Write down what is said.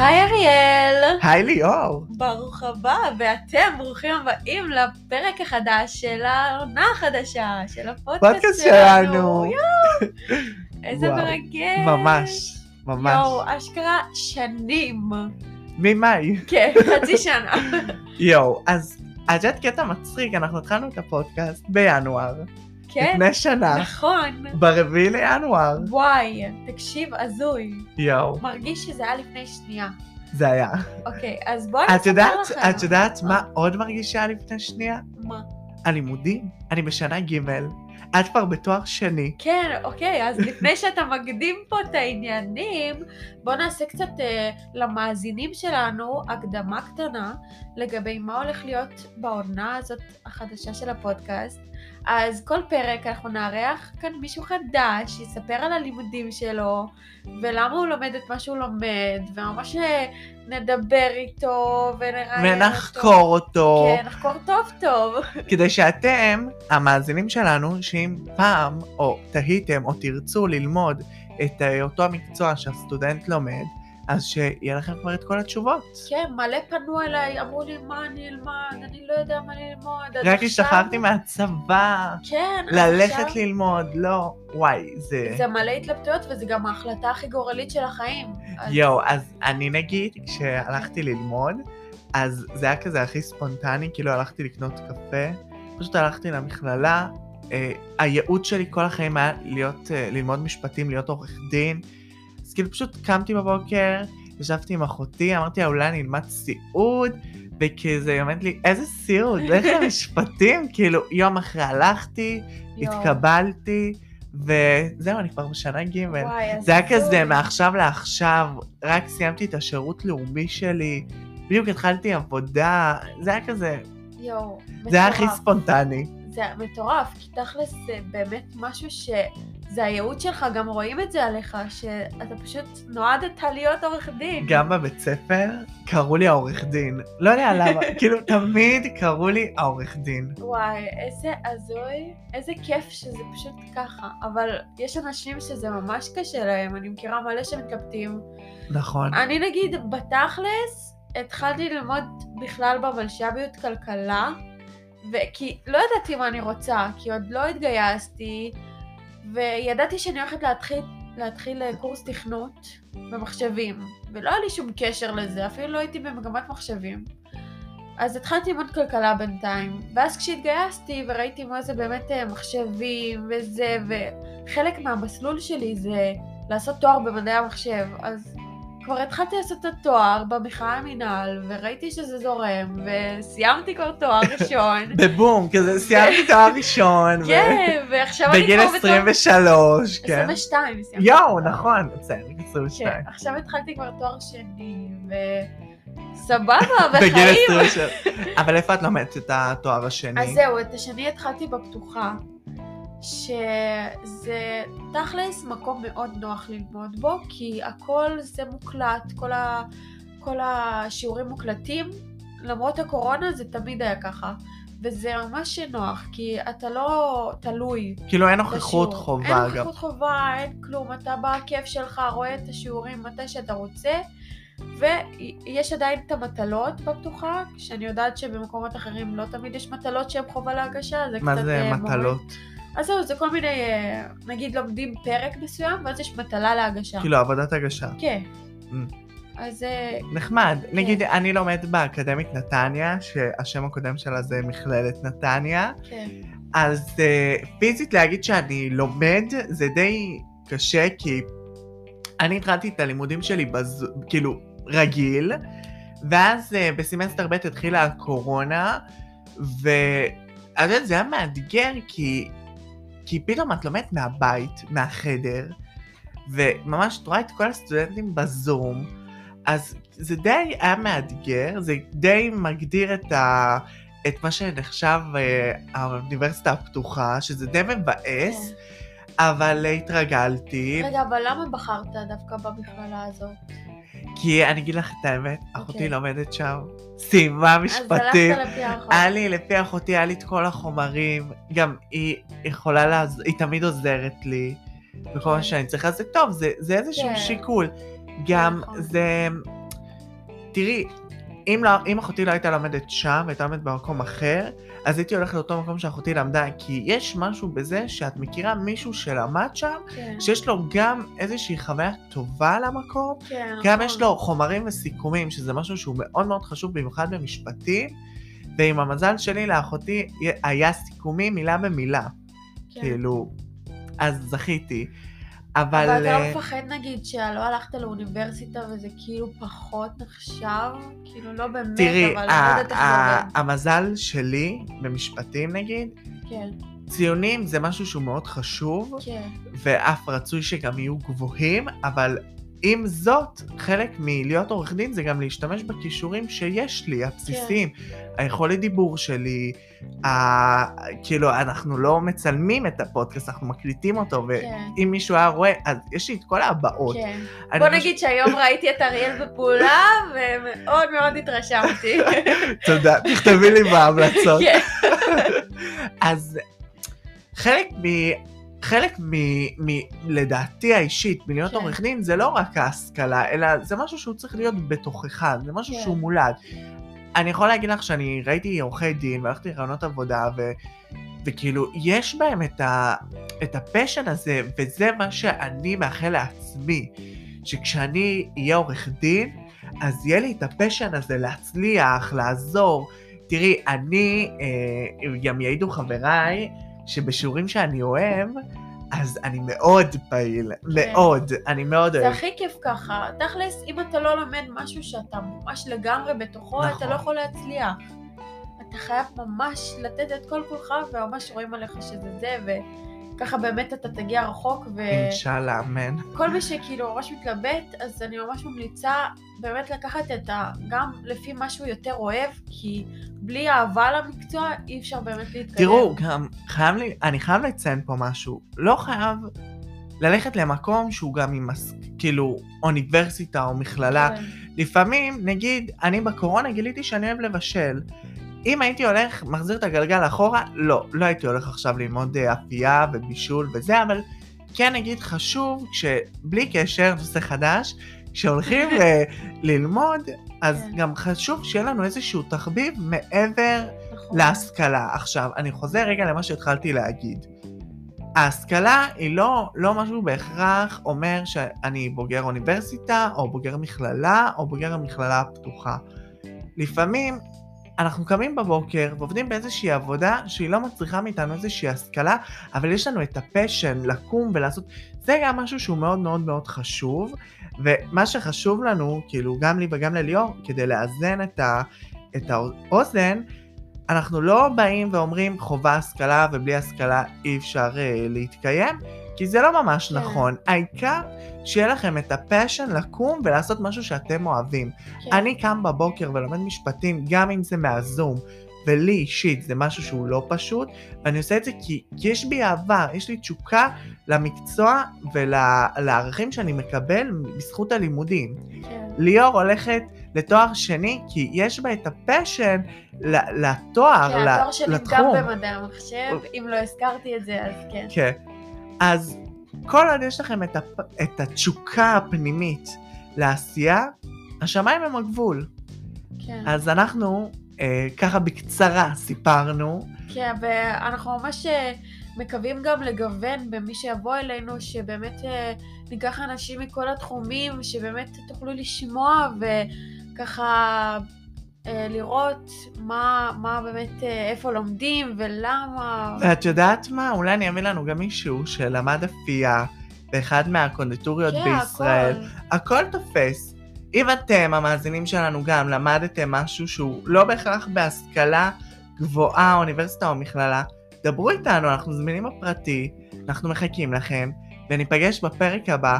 היי אריאל! היי ליאור! ברוך הבא, ואתם ברוכים הבאים לפרק החדש של העונה החדשה, של הפודקאסט פודקאסט שלנו! יואו! איזה מרגש! ממש, ממש. יואו, אשכרה שנים. ממאי. כן, חצי שנה. יואו, אז את יודעת קטע מצחיק, אנחנו התחלנו את הפודקאסט בינואר, כן, לפני שנה, נכון. ברביעי לינואר. וואי, תקשיב, הזוי. יואו, מרגיש שזה היה לפני שנייה. זה היה. אוקיי, אז בואי את יודעת, לכם. את יודעת מה עוד מרגישה לפני שנייה? מה? הלימודים. אני בשנה ג', את כבר בתואר שני. כן, אוקיי, אז לפני שאתה מקדים פה את העניינים, בוא נעשה קצת אה, למאזינים שלנו הקדמה קטנה לגבי מה הולך להיות בעונה הזאת החדשה של הפודקאסט. אז כל פרק אנחנו נארח כאן מישהו חדש שיספר על הלימודים שלו ולמה הוא לומד את מה שהוא לומד וממש אה, נדבר איתו ונראיין אותו. ונחקור אותו. כן, נחקור טוב טוב. כדי שאתם, המאזינים שלנו, שאם פעם או תהיתם או תרצו ללמוד את אה, אותו המקצוע שהסטודנט לומד, אז שיהיה לכם כבר את כל התשובות. כן, מלא פנו אליי, אמרו לי מה אני אלמד, אני לא יודע מה ללמוד. אז רק השתחררתי מהצבא, כן, אז ללכת עכשיו ללמוד, לא, וואי, זה... זה מלא התלבטויות וזה גם ההחלטה הכי גורלית של החיים. אז- יואו, אז אני נגיד, כשהלכתי ללמוד, אז זה היה כזה הכי ספונטני, כאילו הלכתי לקנות קפה, פשוט הלכתי למכללה, אה, הייעוד שלי כל החיים היה להיות, אה, ללמוד משפטים, להיות עורך דין, אז כאילו פשוט קמתי בבוקר, ישבתי עם אחותי, אמרתי לה אולי אני אלמד סיעוד, וכזה היא אומרת לי איזה סיעוד, לך למשפטים, כאילו יום אחרי הלכתי. התקבלתי, וזהו, אני כבר בשנה ג'. וואי, זה היה. כזה מעכשיו לעכשיו, רק סיימתי את השירות לאומי שלי, בדיוק התחלתי עבודה, זה היה כזה, יואו, זה היה הכי. ספונטני. זה מטורף, כי תכלס זה באמת משהו שזה הייעוד שלך, גם רואים את זה עליך, שאתה פשוט נועדת להיות עורך דין. גם בבית ספר קראו לי העורך דין, לא יודע למה, כאילו תמיד קראו לי העורך דין. וואי, איזה הזוי, איזה כיף שזה פשוט ככה. אבל יש אנשים שזה ממש קשה להם, אני מכירה מלא שמתלבטים. נכון. אני נגיד, בתכלס, התחלתי ללמוד בכלל במלש"ביות כלכלה, וכי לא ידעתי מה אני רוצה, כי עוד לא התגייסתי, וידעתי שאני הולכת להתחיל, להתחיל קורס תכנות במחשבים, ולא היה לי שום קשר לזה, אפילו לא הייתי במגמת מחשבים. אז התחלתי ללמוד כלכלה בינתיים, ואז כשהתגייסתי וראיתי מה זה באמת אה, מחשבים וזה, וחלק מהמסלול שלי זה לעשות תואר במדעי המחשב, אז כבר התחלתי לעשות את התואר במכלל המינהל, וראיתי שזה זורם, וסיימתי כבר תואר ראשון. בבום, כזה סיימתי תואר ראשון, ו- כן, ועכשיו אני בגיל כבר בתואר... 23, כן. 22 סיימתי. יואו, נכון, בסדר, כן, 22. עכשיו התחלתי כבר תואר שני, וסבבה, בגיל בחיים. 23. אבל איפה את לומדת את התואר השני? אז זהו, את השני התחלתי בפתוחה, שזה תכלס מקום מאוד נוח ללמוד בו, כי הכל זה מוקלט, כל, ה, כל השיעורים מוקלטים, למרות הקורונה זה תמיד היה ככה. וזה ממש נוח, כי אתה לא תלוי כאילו אין נוכחות. חובה אין גם. נוכחות חובה, אין כלום, אתה בכיף שלך, רואה את השיעורים מתי שאתה רוצה, ויש עדיין את המטלות בפתוחה, שאני יודעת שבמקומות אחרים לא תמיד יש מטלות שהן חובה להגשה, זה מה קצת... זה אה. מטלות? אז זהו, זה כל מיני, אה, נגיד לומדים פרק מסוים, ואז יש מטלה להגשה. כאילו עבודת הגשה. כן. Mm. אז אה, נחמד. כן. נגיד, אני לומד באקדמית נתניה, שהשם הקודם שלה זה מכללת נתניה, כן. אז פיזית להגיד שאני לומד זה די קשה, כי אני התחלתי את הלימודים שלי בז... כאילו רגיל, ואז uh, בסמסטר ב' התחילה הקורונה, ואת יודעת, זה היה מאתגר, כי, כי פתאום את לומדת מהבית, מהחדר, וממש את רואה את כל הסטודנטים בזום, אז זה די היה מאתגר, זה די מגדיר את, ה, את מה שנחשב אה, האוניברסיטה הפתוחה, שזה די מבאס, אבל התרגלתי. רגע, אבל למה בחרת דווקא במכללה הזאת? כי אני אגיד לך את האמת, אחותי אוקיי. לומדת שם, סיימה אז משפטים. הלכת לפי האחות. היה לי, לפי אחותי, היה לי את כל החומרים, גם היא יכולה לעזור, היא תמיד עוזרת לי, בכל מה כן. שאני צריכה, זה טוב, זה, זה איזשהו כן. שיקול. גם נכון. זה, תראי, אם, לא, אם אחותי לא הייתה לומדת שם, הייתה לומדת במקום אחר, אז הייתי הולכת לאותו מקום שאחותי למדה, כי יש משהו בזה שאת מכירה מישהו שלמד שם, כן. שיש לו גם איזושהי חוויה טובה למקום, כן, גם נכון. יש לו חומרים וסיכומים, שזה משהו שהוא מאוד מאוד חשוב, במיוחד במשפטים, ועם המזל שלי לאחותי היה סיכומים מילה במילה, כן. כאילו, אז זכיתי. אבל... אבל אתה אה, לא מפחד נגיד שלא הלכת לאוניברסיטה וזה כאילו פחות נחשב? כאילו לא באמת, תראי, אבל לא ה- יודעת איך זה ה- עובד. המזל שלי במשפטים נגיד, כן, ציונים זה משהו שהוא מאוד חשוב, כן, ואף רצוי שגם יהיו גבוהים, אבל עם זאת, חלק מלהיות עורך דין זה גם להשתמש בכישורים שיש לי, הבסיסיים. היכולת דיבור שלי, ה... כאילו, אנחנו לא מצלמים את הפודקאסט, אנחנו מקליטים אותו, כן. ואם מישהו היה רואה, אז יש לי את כל ההבעות. כן. בוא פשוט- נגיד שהיום ראיתי את אריאל בפעולה, ומאוד מאוד התרשמתי. תודה, תכתבי לי בהמלצות. כן, אז חלק מ... חלק מ... מ... לדעתי האישית מלהיות כן. עורך דין זה לא רק ההשכלה, אלא זה משהו שהוא צריך להיות בתוכך, זה משהו כן. שהוא מולד. אני יכול להגיד לך שאני ראיתי עורכי דין והלכתי לרעיונות עבודה ו... וכאילו יש בהם את, ה... את ה passion הזה וזה מה שאני מאחל לעצמי, שכשאני אהיה עורך דין אז יהיה לי את ה passion הזה להצליח, לעזור. תראי, אני, אה, גם יעידו חבריי, שבשיעורים שאני אוהב, אז אני מאוד פעיל, מאוד, אני מאוד זה אוהב. הכי כיף ככה. תכלס, אם אתה לא לומד משהו שאתה ממש לגמרי בתוכו, נכון. אתה לא יכול להצליח. אתה חייב ממש לתת את כל כולך, וממש רואים עליך שזה זה, וככה באמת אתה תגיע רחוק, ו... אינשאללה, אמן. כל מי שכאילו ממש מתלבט, אז אני ממש ממליצה באמת לקחת את ה... גם לפי מה שהוא יותר אוהב, כי בלי אהבה למקצוע אי אפשר באמת להתקדם. תראו, גם חייב לי, אני חייב לציין פה משהו. לא חייב ללכת למקום שהוא גם עם, מס- כאילו, אוניברסיטה או מכללה. כן. לפעמים, נגיד, אני בקורונה גיליתי שאני אוהב לבשל. אם הייתי הולך, מחזיר את הגלגל אחורה, לא, לא הייתי הולך עכשיו ללמוד אה, אפייה ובישול וזה, אבל כן נגיד חשוב, כשבלי קשר, נושא חדש, כשהולכים אה, ללמוד, אז כן. גם חשוב שיהיה לנו איזשהו תחביב מעבר נכון. להשכלה. עכשיו, אני חוזר רגע למה שהתחלתי להגיד. ההשכלה היא לא, לא משהו בהכרח אומר שאני בוגר אוניברסיטה, או בוגר מכללה, או בוגר המכללה הפתוחה. לפעמים אנחנו קמים בבוקר ועובדים באיזושהי עבודה שהיא לא מצריכה מאיתנו איזושהי השכלה, אבל יש לנו את הפשן לקום ולעשות, זה גם משהו שהוא מאוד מאוד מאוד חשוב, ומה שחשוב לנו, כאילו גם לי וגם לליאור, כדי לאזן את, ה, את האוזן, אנחנו לא באים ואומרים חובה השכלה ובלי השכלה אי אפשר uh, להתקיים, כי זה לא ממש כן. נכון. העיקר שיהיה לכם את הפשן לקום ולעשות משהו שאתם אוהבים. כן. אני קם בבוקר ולומד משפטים, גם אם זה מהזום, ולי אישית זה משהו שהוא לא פשוט, ואני עושה את זה כי, כי יש בי אהבה, יש לי תשוקה למקצוע ולערכים שאני מקבל בזכות הלימודים. כן. ליאור הולכת לתואר שני כי יש בה את הפשן לתואר, כן, ל- התואר שלי גם לתחום. במדעי המחשב, אם לא הזכרתי את זה, אז כן. כן. אז כל עוד יש לכם את, הפ... את התשוקה הפנימית לעשייה, השמיים הם הגבול. כן. אז אנחנו אה, ככה בקצרה סיפרנו. כן, ואנחנו ממש אה, מקווים גם לגוון במי שיבוא אלינו, שבאמת אה, ניקח אנשים מכל התחומים, שבאמת תוכלו לשמוע וככה לראות מה, מה באמת, אה, איפה לומדים ולמה. ואת יודעת מה? אולי אני אביא לנו גם מישהו שלמד אפייה באחד מהקונדיטוריות כן, בישראל. הכל. הכל תופס. אם אתם, המאזינים שלנו גם, למדתם משהו שהוא לא בהכרח בהשכלה גבוהה, אוניברסיטה או מכללה, דברו איתנו, אנחנו זמינים בפרטי, אנחנו מחכים לכם, וניפגש בפרק הבא.